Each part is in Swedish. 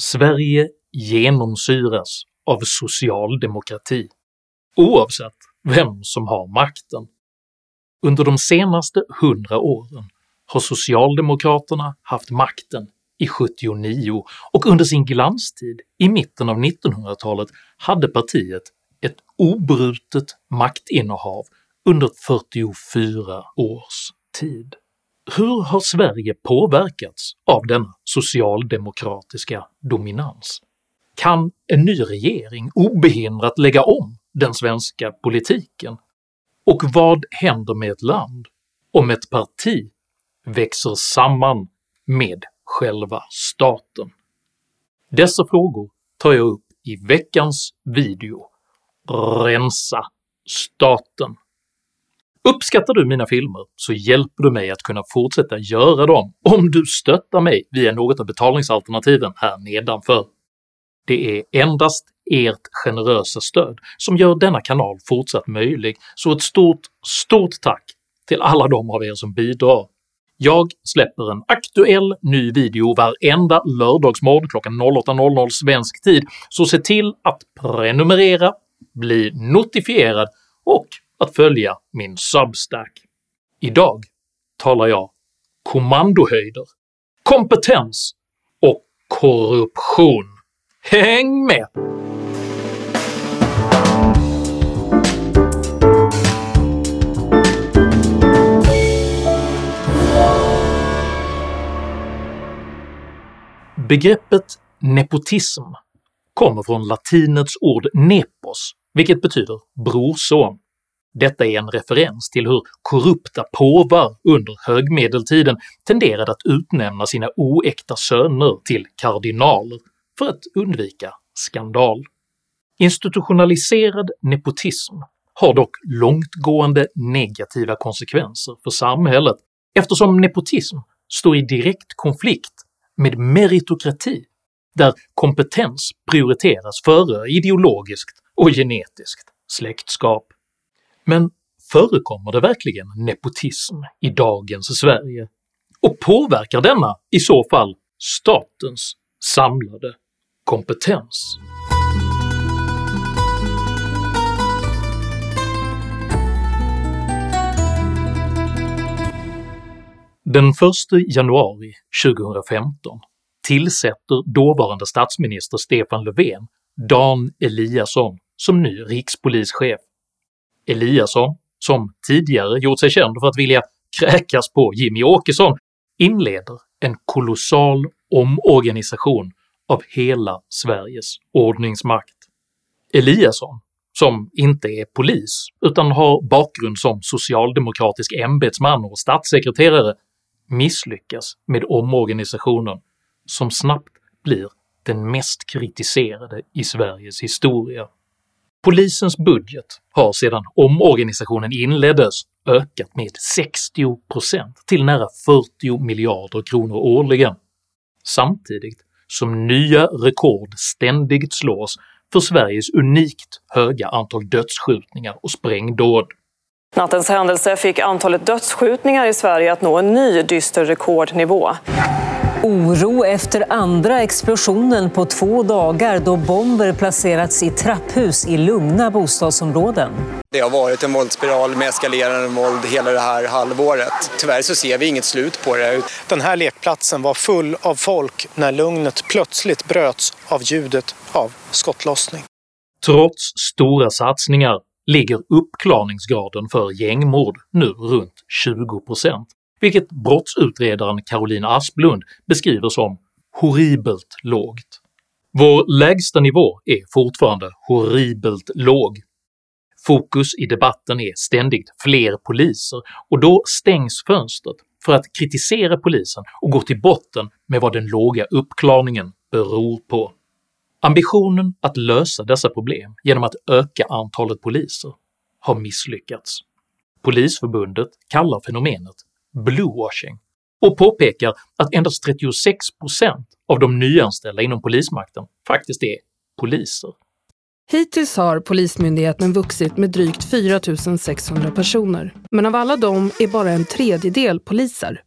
Sverige genomsyras av socialdemokrati, oavsett vem som har makten. Under de senaste hundra åren har socialdemokraterna haft makten i 79 och under sin glanstid i mitten av 1900-talet hade partiet ett obrutet maktinnehav under 44 års tid. Hur har Sverige påverkats av denna socialdemokratiska dominans? Kan en ny regering obehindrat lägga om den svenska politiken? Och vad händer med ett land om ett parti växer samman med själva staten? Dessa frågor tar jag upp i veckans video “Rensa staten” Uppskattar du mina filmer så hjälper du mig att kunna fortsätta göra dem om du stöttar mig via något av betalningsalternativen här nedanför. Det är endast ert generösa stöd som gör denna kanal fortsatt möjlig, så ett stort, stort tack till alla de av er som bidrar. Jag släpper en aktuell ny video varenda lördagsmorgon klockan 08.00 svensk tid, så se till att prenumerera, bli notifierad och att följa min Substack. Idag talar jag kommandohöjder, kompetens och korruption. Häng med! Begreppet nepotism kommer från latinets ord nepos, vilket betyder brorson. Detta är en referens till hur korrupta påvar under högmedeltiden tenderade att utnämna sina oäkta söner till kardinaler för att undvika skandal. Institutionaliserad nepotism har dock långtgående negativa konsekvenser för samhället eftersom nepotism står i direkt konflikt med meritokrati, där kompetens prioriteras före ideologiskt och genetiskt släktskap. Men förekommer det verkligen nepotism i dagens Sverige? Och påverkar denna i så fall statens samlade kompetens? Den 1 januari 2015 tillsätter dåvarande statsminister Stefan Löfven Dan Eliasson som ny rikspolischef Eliasson, som tidigare gjort sig känd för att vilja kräkas på Jimmy Åkesson, inleder en kolossal omorganisation av hela Sveriges ordningsmakt. Eliasson, som inte är polis utan har bakgrund som socialdemokratisk ämbetsman och statssekreterare, misslyckas med omorganisationen som snabbt blir den mest kritiserade i Sveriges historia. Polisens budget har sedan omorganisationen inleddes ökat med 60% till nära 40 miljarder kronor årligen, samtidigt som nya rekord ständigt slås för Sveriges unikt höga antal dödsskjutningar och sprängdåd. Nattens händelse fick antalet dödsskjutningar i Sverige att nå en ny dyster rekordnivå. Oro efter andra explosionen på två dagar då bomber placerats i trapphus i lugna bostadsområden. Det har varit en våldsspiral med eskalerande våld hela det här halvåret. Tyvärr så ser vi inget slut på det. Den här lekplatsen var full av folk när lugnet plötsligt bröts av ljudet av skottlossning. Trots stora satsningar ligger uppklarningsgraden för gängmord nu runt 20%, vilket brottsutredaren Caroline Asplund beskriver som “horribelt lågt”. Vår lägsta nivå är fortfarande horribelt låg. Fokus i debatten är ständigt fler poliser och då stängs fönstret för att kritisera polisen och gå till botten med vad den låga uppklarningen beror på. Ambitionen att lösa dessa problem genom att öka antalet poliser har misslyckats. Polisförbundet kallar fenomenet “bluewashing” och påpekar att endast 36% av de nyanställda inom polismakten faktiskt är poliser. Hittills har Polismyndigheten vuxit med drygt 4 600 personer, men av alla dem är bara en tredjedel poliser.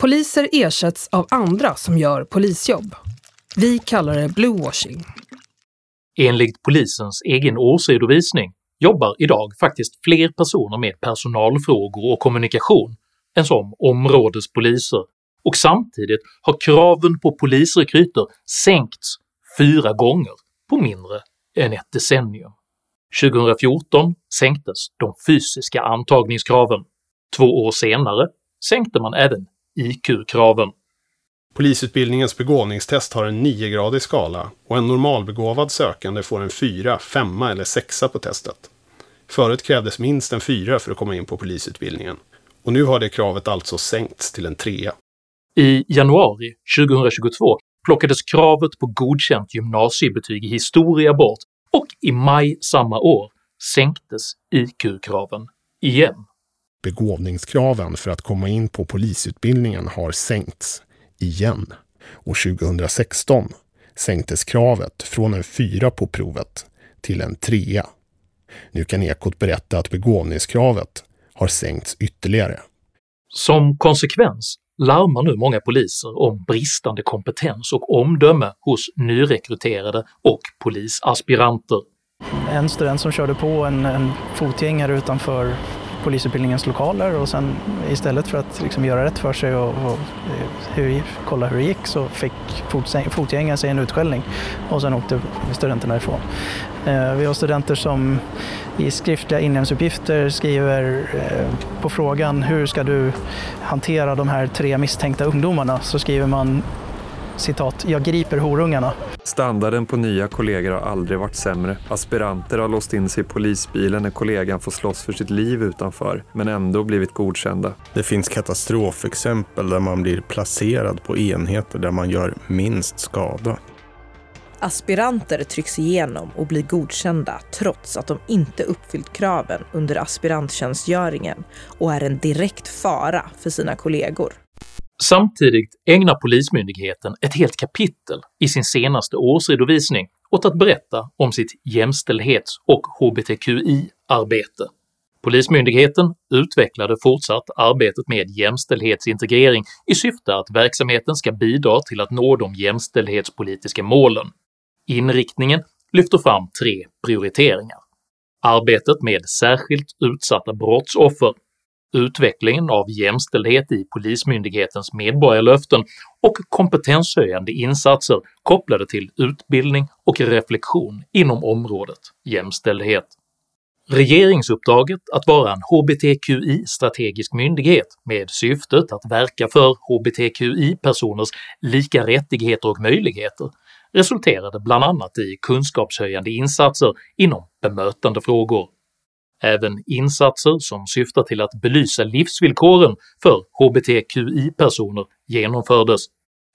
Poliser ersätts av andra som gör polisjobb. Vi kallar det bluewashing. Enligt polisens egen årsredovisning jobbar idag faktiskt fler personer med personalfrågor och kommunikation än som områdespoliser och samtidigt har kraven på polisrekryter sänkts fyra gånger på mindre än ett decennium. 2014 sänktes de fysiska antagningskraven, två år senare sänkte man även IQ-kraven. Polisutbildningens begåvningstest har en 9-gradig skala och en normalbegåvad sökande får en 4, 5 eller 6 på testet. Förut krävdes minst en 4 för att komma in på polisutbildningen och nu har det kravet alltså sänkts till en 3. I januari 2022 plockades kravet på godkänt gymnasiebetyg i historia bort och i maj samma år sänktes IQ-kraven igen. Begåvningskraven för att komma in på polisutbildningen har sänkts igen och 2016 sänktes kravet från en 4 på provet till en 3. Nu kan Ekot berätta att begåvningskravet har sänkts ytterligare. Som konsekvens larmar nu många poliser om bristande kompetens och omdöme hos nyrekryterade och polisaspiranter. En student som körde på en, en fotgängare utanför polisutbildningens lokaler och sen istället för att liksom göra rätt för sig och, och eh, hur, kolla hur det gick så fick fotgängaren sig en utskällning och sen åkte studenterna ifrån. Eh, vi har studenter som i skriftliga inlämningsuppgifter skriver eh, på frågan hur ska du hantera de här tre misstänkta ungdomarna så skriver man citat, jag griper horungarna. Standarden på nya kollegor har aldrig varit sämre. Aspiranter har låst in sig i polisbilen när kollegan får slåss för sitt liv utanför, men ändå blivit godkända. Det finns katastrofexempel där man blir placerad på enheter där man gör minst skada. Aspiranter trycks igenom och blir godkända trots att de inte uppfyllt kraven under aspiranttjänstgöringen och är en direkt fara för sina kollegor. Samtidigt ägnar Polismyndigheten ett helt kapitel i sin senaste årsredovisning åt att berätta om sitt jämställdhets och hbtqi-arbete. Polismyndigheten utvecklade fortsatt arbetet med jämställdhetsintegrering i syfte att verksamheten ska bidra till att nå de jämställdhetspolitiska målen. Inriktningen lyfter fram tre prioriteringar. Arbetet med särskilt utsatta brottsoffer utvecklingen av jämställdhet i Polismyndighetens medborgarlöften och kompetenshöjande insatser kopplade till utbildning och reflektion inom området jämställdhet. Regeringsuppdraget att vara en hbtqi-strategisk myndighet med syftet att verka för hbtqi-personers lika rättigheter och möjligheter resulterade bland annat i kunskapshöjande insatser inom bemötandefrågor Även insatser som syftar till att belysa livsvillkoren för hbtqi-personer genomfördes.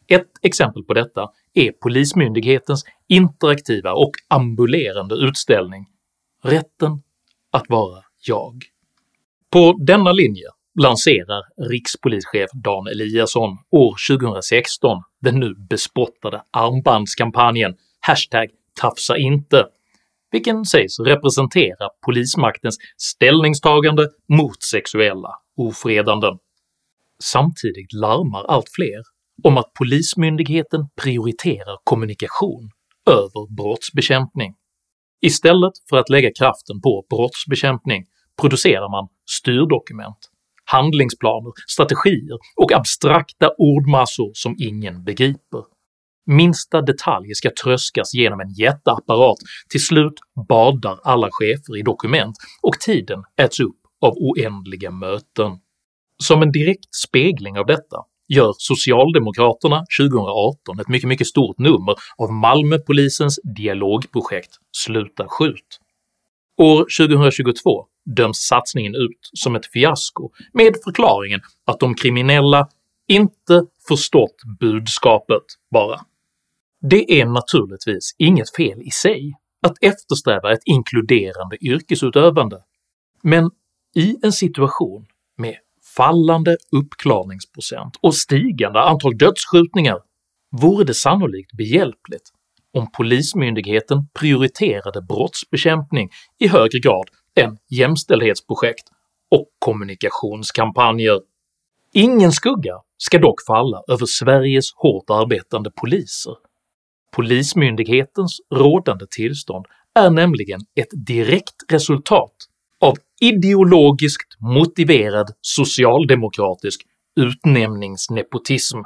Ett exempel på detta är Polismyndighetens interaktiva och ambulerande utställning “Rätten att vara jag”. På denna linje lanserar rikspolischef Dan Eliasson år 2016 den nu bespottade armbandskampanjen “Tafsa inte” vilken sägs representera polismaktens ställningstagande mot sexuella ofredanden. Samtidigt larmar allt fler om att Polismyndigheten prioriterar kommunikation över brottsbekämpning. Istället för att lägga kraften på brottsbekämpning producerar man styrdokument, handlingsplaner, strategier och abstrakta ordmassor som ingen begriper. Minsta detalj ska tröskas genom en jätteapparat, till slut badar alla chefer i dokument och tiden äts upp av oändliga möten. Som en direkt spegling av detta gör Socialdemokraterna 2018 ett mycket, mycket stort nummer av Malmöpolisens dialogprojekt “Sluta skjut”. År 2022 döms satsningen ut som ett fiasko med förklaringen att de kriminella inte förstått budskapet bara. Det är naturligtvis inget fel i sig att eftersträva ett inkluderande yrkesutövande, men i en situation med fallande uppklarningsprocent och stigande antal dödsskjutningar vore det sannolikt behjälpligt om Polismyndigheten prioriterade brottsbekämpning i högre grad än jämställdhetsprojekt och kommunikationskampanjer. Ingen skugga ska dock falla över Sveriges hårt arbetande poliser Polismyndighetens rådande tillstånd är nämligen ett direkt resultat av ideologiskt motiverad socialdemokratisk utnämningsnepotism.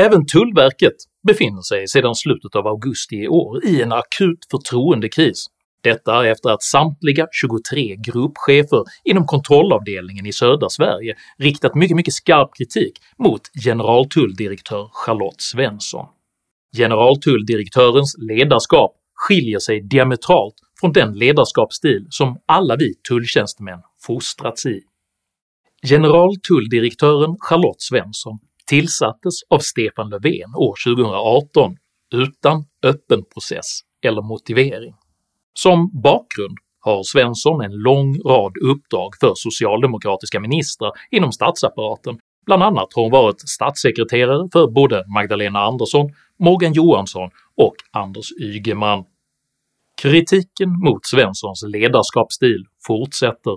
Även Tullverket befinner sig sedan slutet av augusti i år i en akut förtroendekris, detta efter att samtliga 23 gruppchefer inom kontrollavdelningen i södra Sverige riktat mycket, mycket skarp kritik mot generaltulldirektör Charlotte Svensson. Generaltulldirektörens ledarskap skiljer sig diametralt från den ledarskapsstil som alla vi tulltjänstemän fostrats i. Generaltulldirektören Charlotte Svensson tillsattes av Stefan Löfven år 2018 utan öppen process eller motivering. Som bakgrund har Svensson en lång rad uppdrag för socialdemokratiska ministrar inom statsapparaten, bland annat har hon varit statssekreterare för både Magdalena Andersson, Morgan Johansson och Anders Ygeman. Kritiken mot Svenssons ledarskapsstil fortsätter.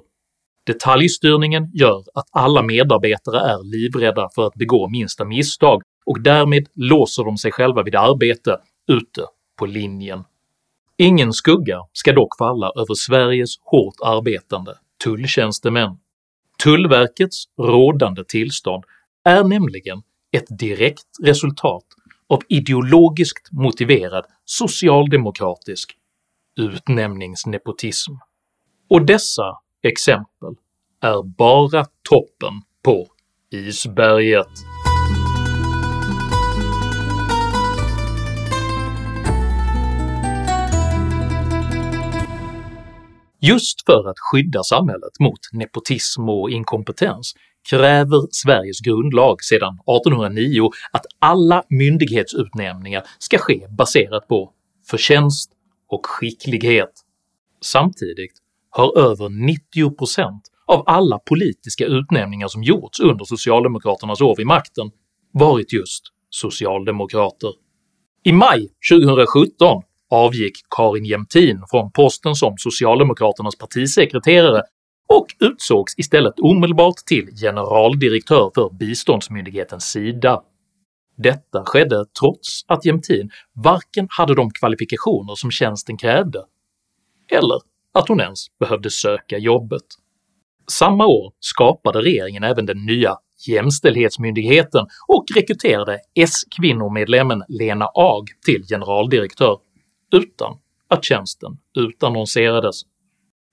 Detaljstyrningen gör att alla medarbetare är livrädda för att begå minsta misstag och därmed låser de sig själva vid arbete ute på linjen. Ingen skugga ska dock falla över Sveriges hårt arbetande tulltjänstemän. Tullverkets rådande tillstånd är nämligen ett direkt resultat av ideologiskt motiverad socialdemokratisk utnämningsnepotism. Och dessa exempel är bara toppen på isberget. Just för att skydda samhället mot nepotism och inkompetens kräver Sveriges grundlag sedan 1809 att alla myndighetsutnämningar ska ske baserat på förtjänst och skicklighet. Samtidigt har över 90% av alla politiska utnämningar som gjorts under socialdemokraternas år vid makten varit just socialdemokrater. I maj 2017 avgick Karin Jämtin från posten som socialdemokraternas partisekreterare och utsågs istället omedelbart till generaldirektör för biståndsmyndigheten Sida. Detta skedde trots att Jämtin varken hade de kvalifikationer som tjänsten krävde, eller att hon ens behövde söka jobbet. Samma år skapade regeringen även den nya Jämställdhetsmyndigheten och rekryterade S-kvinnomedlemmen Lena Ag till generaldirektör utan att tjänsten utannonserades.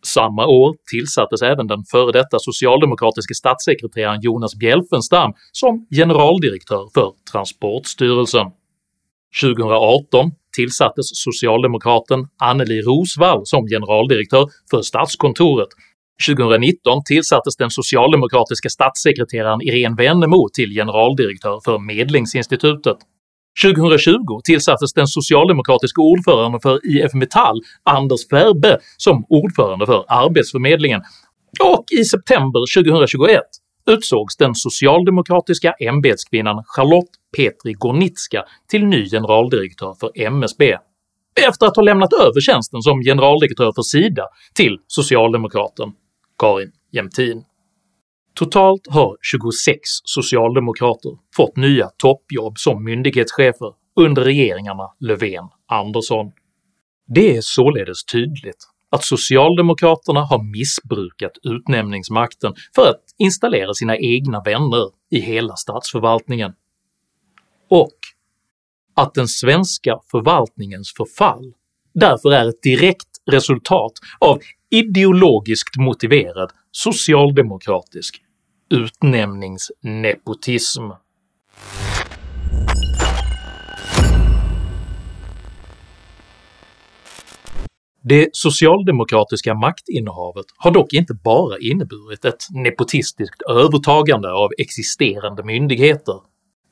Samma år tillsattes även den före detta socialdemokratiske statssekreteraren Jonas Bjelfvenstam som generaldirektör för Transportstyrelsen. 2018 tillsattes socialdemokraten Anneli Rosvall som generaldirektör för Statskontoret 2019 tillsattes den socialdemokratiska statssekreteraren Irene Wennemo till generaldirektör för Medlingsinstitutet. 2020 tillsattes den socialdemokratiska ordföranden för IF Metall, Anders Ferbe, som ordförande för Arbetsförmedlingen och i september 2021 utsågs den socialdemokratiska ämbetskvinnan Charlotte Petri Gornitska till ny generaldirektör för MSB efter att ha lämnat över tjänsten som generaldirektör för Sida till socialdemokraten Karin Jämtin. Totalt har 26 socialdemokrater fått nya toppjobb som myndighetschefer under regeringarna Löfven-Andersson. Det är således tydligt att socialdemokraterna har missbrukat utnämningsmakten för att installera sina egna vänner i hela statsförvaltningen, och att den svenska förvaltningens förfall därför är ett direkt resultat av ideologiskt motiverad socialdemokratisk utnämningsnepotism. Det socialdemokratiska maktinnehavet har dock inte bara inneburit ett nepotistiskt övertagande av existerande myndigheter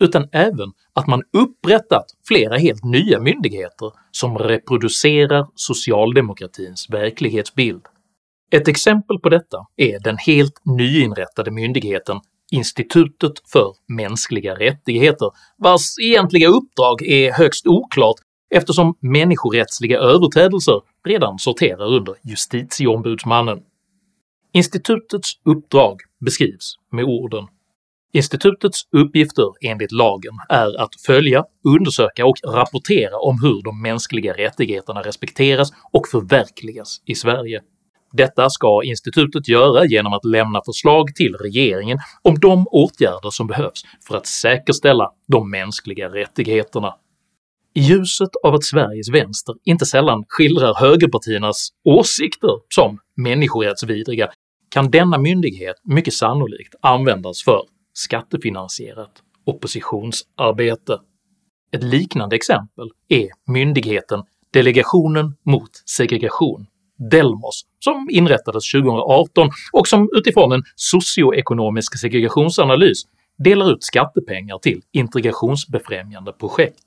utan även att man upprättat flera helt nya myndigheter som reproducerar socialdemokratins verklighetsbild. Ett exempel på detta är den helt nyinrättade myndigheten Institutet för mänskliga rättigheter, vars egentliga uppdrag är högst oklart eftersom människorättsliga överträdelser redan sorterar under justitieombudsmannen. Institutets uppdrag beskrivs med orden Institutets uppgifter enligt lagen är att följa, undersöka och rapportera om hur de mänskliga rättigheterna respekteras och förverkligas i Sverige. Detta ska institutet göra genom att lämna förslag till regeringen om de åtgärder som behövs för att säkerställa de mänskliga rättigheterna. I ljuset av att Sveriges vänster inte sällan skildrar högerpartiernas åsikter som människorättsvidriga kan denna myndighet mycket sannolikt användas för skattefinansierat oppositionsarbete. Ett liknande exempel är myndigheten Delegationen mot segregation, Delmos, som inrättades 2018 och som utifrån en socioekonomisk segregationsanalys delar ut skattepengar till integrationsbefrämjande projekt.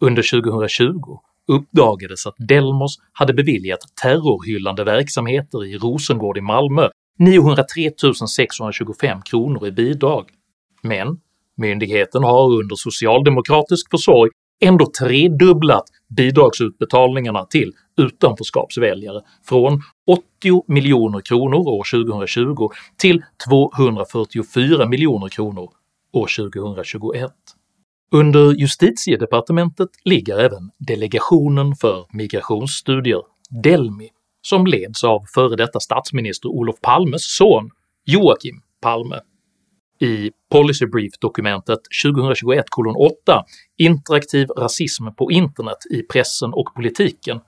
Under 2020 uppdagades att Delmos hade beviljat terrorhyllande verksamheter i Rosengård i Malmö 903 625 kronor i bidrag, men myndigheten har under socialdemokratisk försorg ändå tredubblat bidragsutbetalningarna till utanförskapsväljare från 80 miljoner kronor år 2020 till 244 miljoner kronor år 2021. Under justitiedepartementet ligger även Delegationen för migrationsstudier, Delmi, som leds av före detta statsminister Olof Palmes son Joakim Palme. I Policy Brief-dokumentet 2021:8 “Interaktiv rasism på internet i pressen och politiken”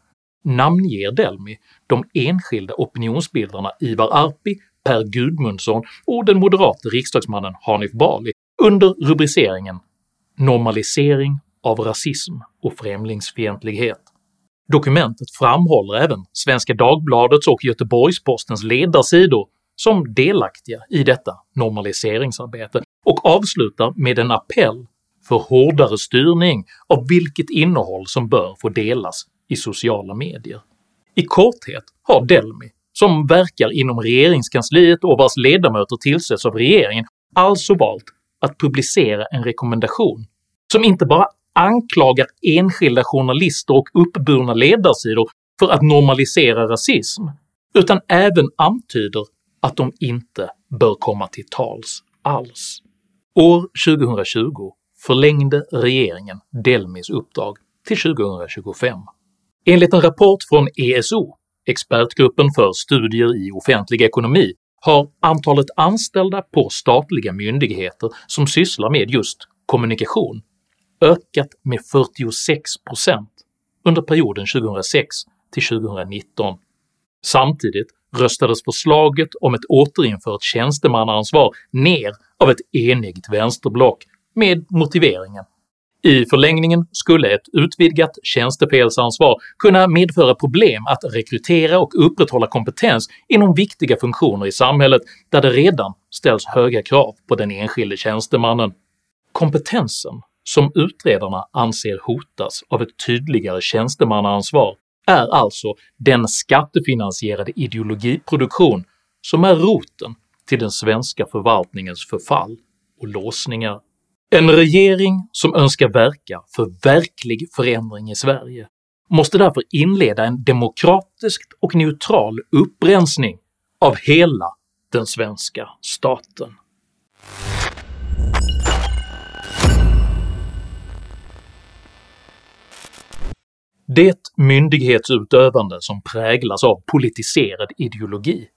namnger Delmi de enskilda opinionsbildarna Ivar Arpi, Per Gudmundsson och den moderate riksdagsmannen Hanif Bali under rubriceringen “Normalisering av rasism och främlingsfientlighet”. Dokumentet framhåller även Svenska Dagbladets och Göteborgs-Postens ledarsidor som delaktiga i detta normaliseringsarbete och avslutar med en appell för hårdare styrning av vilket innehåll som bör få delas i sociala medier. I korthet har Delmi, som verkar inom regeringskansliet och vars ledamöter tillsätts av regeringen, alltså valt att publicera en rekommendation som inte bara anklagar enskilda journalister och uppburna ledarsidor för att normalisera rasism, utan även antyder att de inte bör komma till tals alls. År 2020 förlängde regeringen Delmis uppdrag till 2025. Enligt en rapport från ESO, Expertgruppen för studier i offentlig ekonomi, har antalet anställda på statliga myndigheter som sysslar med just kommunikation ökat med 46% under perioden 2006 till 2019. Samtidigt röstades förslaget om ett återinfört tjänstemannaansvar ner av ett enigt vänsterblock med motiveringen i förlängningen skulle ett utvidgat tjänstefelsansvar kunna medföra problem att rekrytera och upprätthålla kompetens inom viktiga funktioner i samhället där det redan ställs höga krav på den enskilde tjänstemannen. Kompetensen som utredarna anser hotas av ett tydligare tjänstemannaansvar är alltså den skattefinansierade ideologiproduktion som är roten till den svenska förvaltningens förfall och låsningar. En regering som önskar verka för verklig förändring i Sverige måste därför inleda en demokratisk och neutral upprensning av hela den svenska staten. Det myndighetsutövande som präglas av politiserad ideologi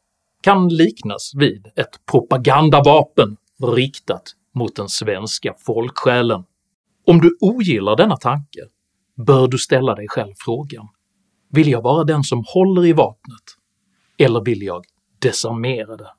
kan liknas vid ett propagandavapen riktat mot den svenska folksjälen. Om du ogillar denna tanke bör du ställa dig själv frågan “Vill jag vara den som håller i vapnet, eller vill jag desarmera det?”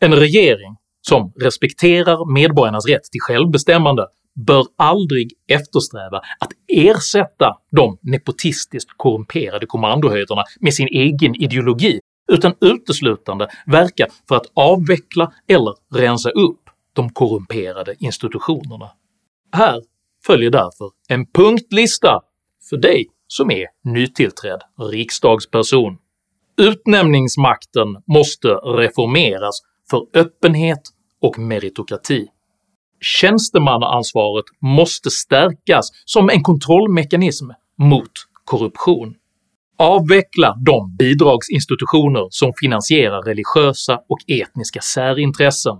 En regering som respekterar medborgarnas rätt till självbestämmande bör aldrig eftersträva att ersätta de nepotistiskt korrumperade kommandohöjderna med sin egen ideologi utan uteslutande verka för att avveckla eller rensa upp de korrumperade institutionerna. Här följer därför en punktlista för dig som är nytillträdd riksdagsperson. Utnämningsmakten måste reformeras för öppenhet och meritokrati. Tjänstemannaansvaret måste stärkas som en kontrollmekanism mot korruption. Avveckla de bidragsinstitutioner som finansierar religiösa och etniska särintressen.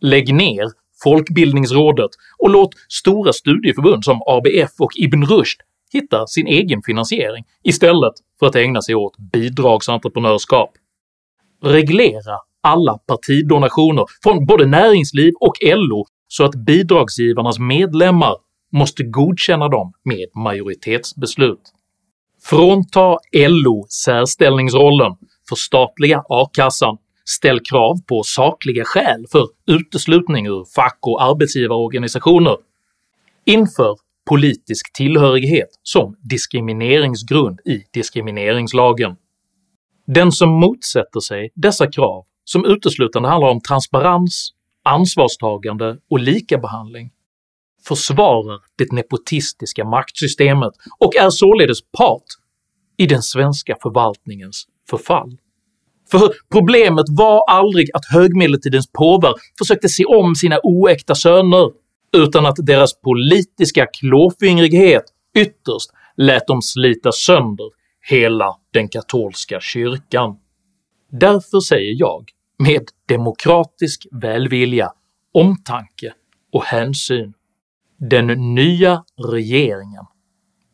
Lägg ner Folkbildningsrådet och låt stora studieförbund som ABF och Ibn Rushd hitta sin egen finansiering istället för att ägna sig åt bidragsentreprenörskap. Reglera alla partidonationer från både näringsliv och LO så att bidragsgivarnas medlemmar måste godkänna dem med majoritetsbeslut. Frånta LO särställningsrollen, förstatliga a-kassan, ställ krav på sakliga skäl för uteslutning ur fack och arbetsgivarorganisationer, inför politisk tillhörighet som diskrimineringsgrund i diskrimineringslagen. Den som motsätter sig dessa krav, som uteslutande handlar om transparens, ansvarstagande och likabehandling, försvarar det nepotistiska maktsystemet och är således part i den svenska förvaltningens förfall. För problemet var aldrig att högmedeltidens påvar försökte se om sina oäkta söner, utan att deras politiska klåfingrighet ytterst lät dem slita sönder hela den katolska kyrkan. Därför säger jag, med demokratisk välvilja, omtanke och hänsyn, den nya regeringen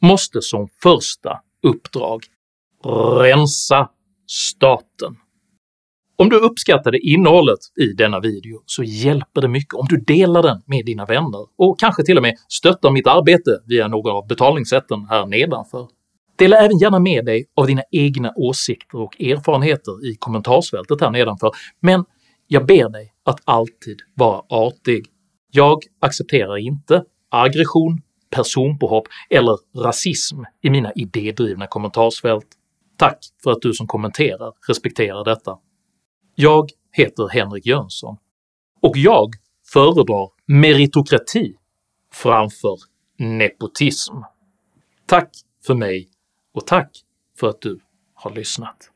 måste som första uppdrag rensa staten. Om du uppskattade innehållet i denna video så hjälper det mycket om du delar den med dina vänner och kanske till och med stöttar mitt arbete via någon av betalningssätten här nedanför. Dela även gärna med dig av dina egna åsikter och erfarenheter i kommentarsfältet här nedanför, men jag ber dig att alltid vara artig. Jag accepterar inte aggression, personpåhopp eller rasism i mina idédrivna kommentarsfält. Tack för att du som kommenterar respekterar detta. Jag heter Henrik Jönsson, och jag föredrar meritokrati framför nepotism. Tack för mig och tack för att du har lyssnat.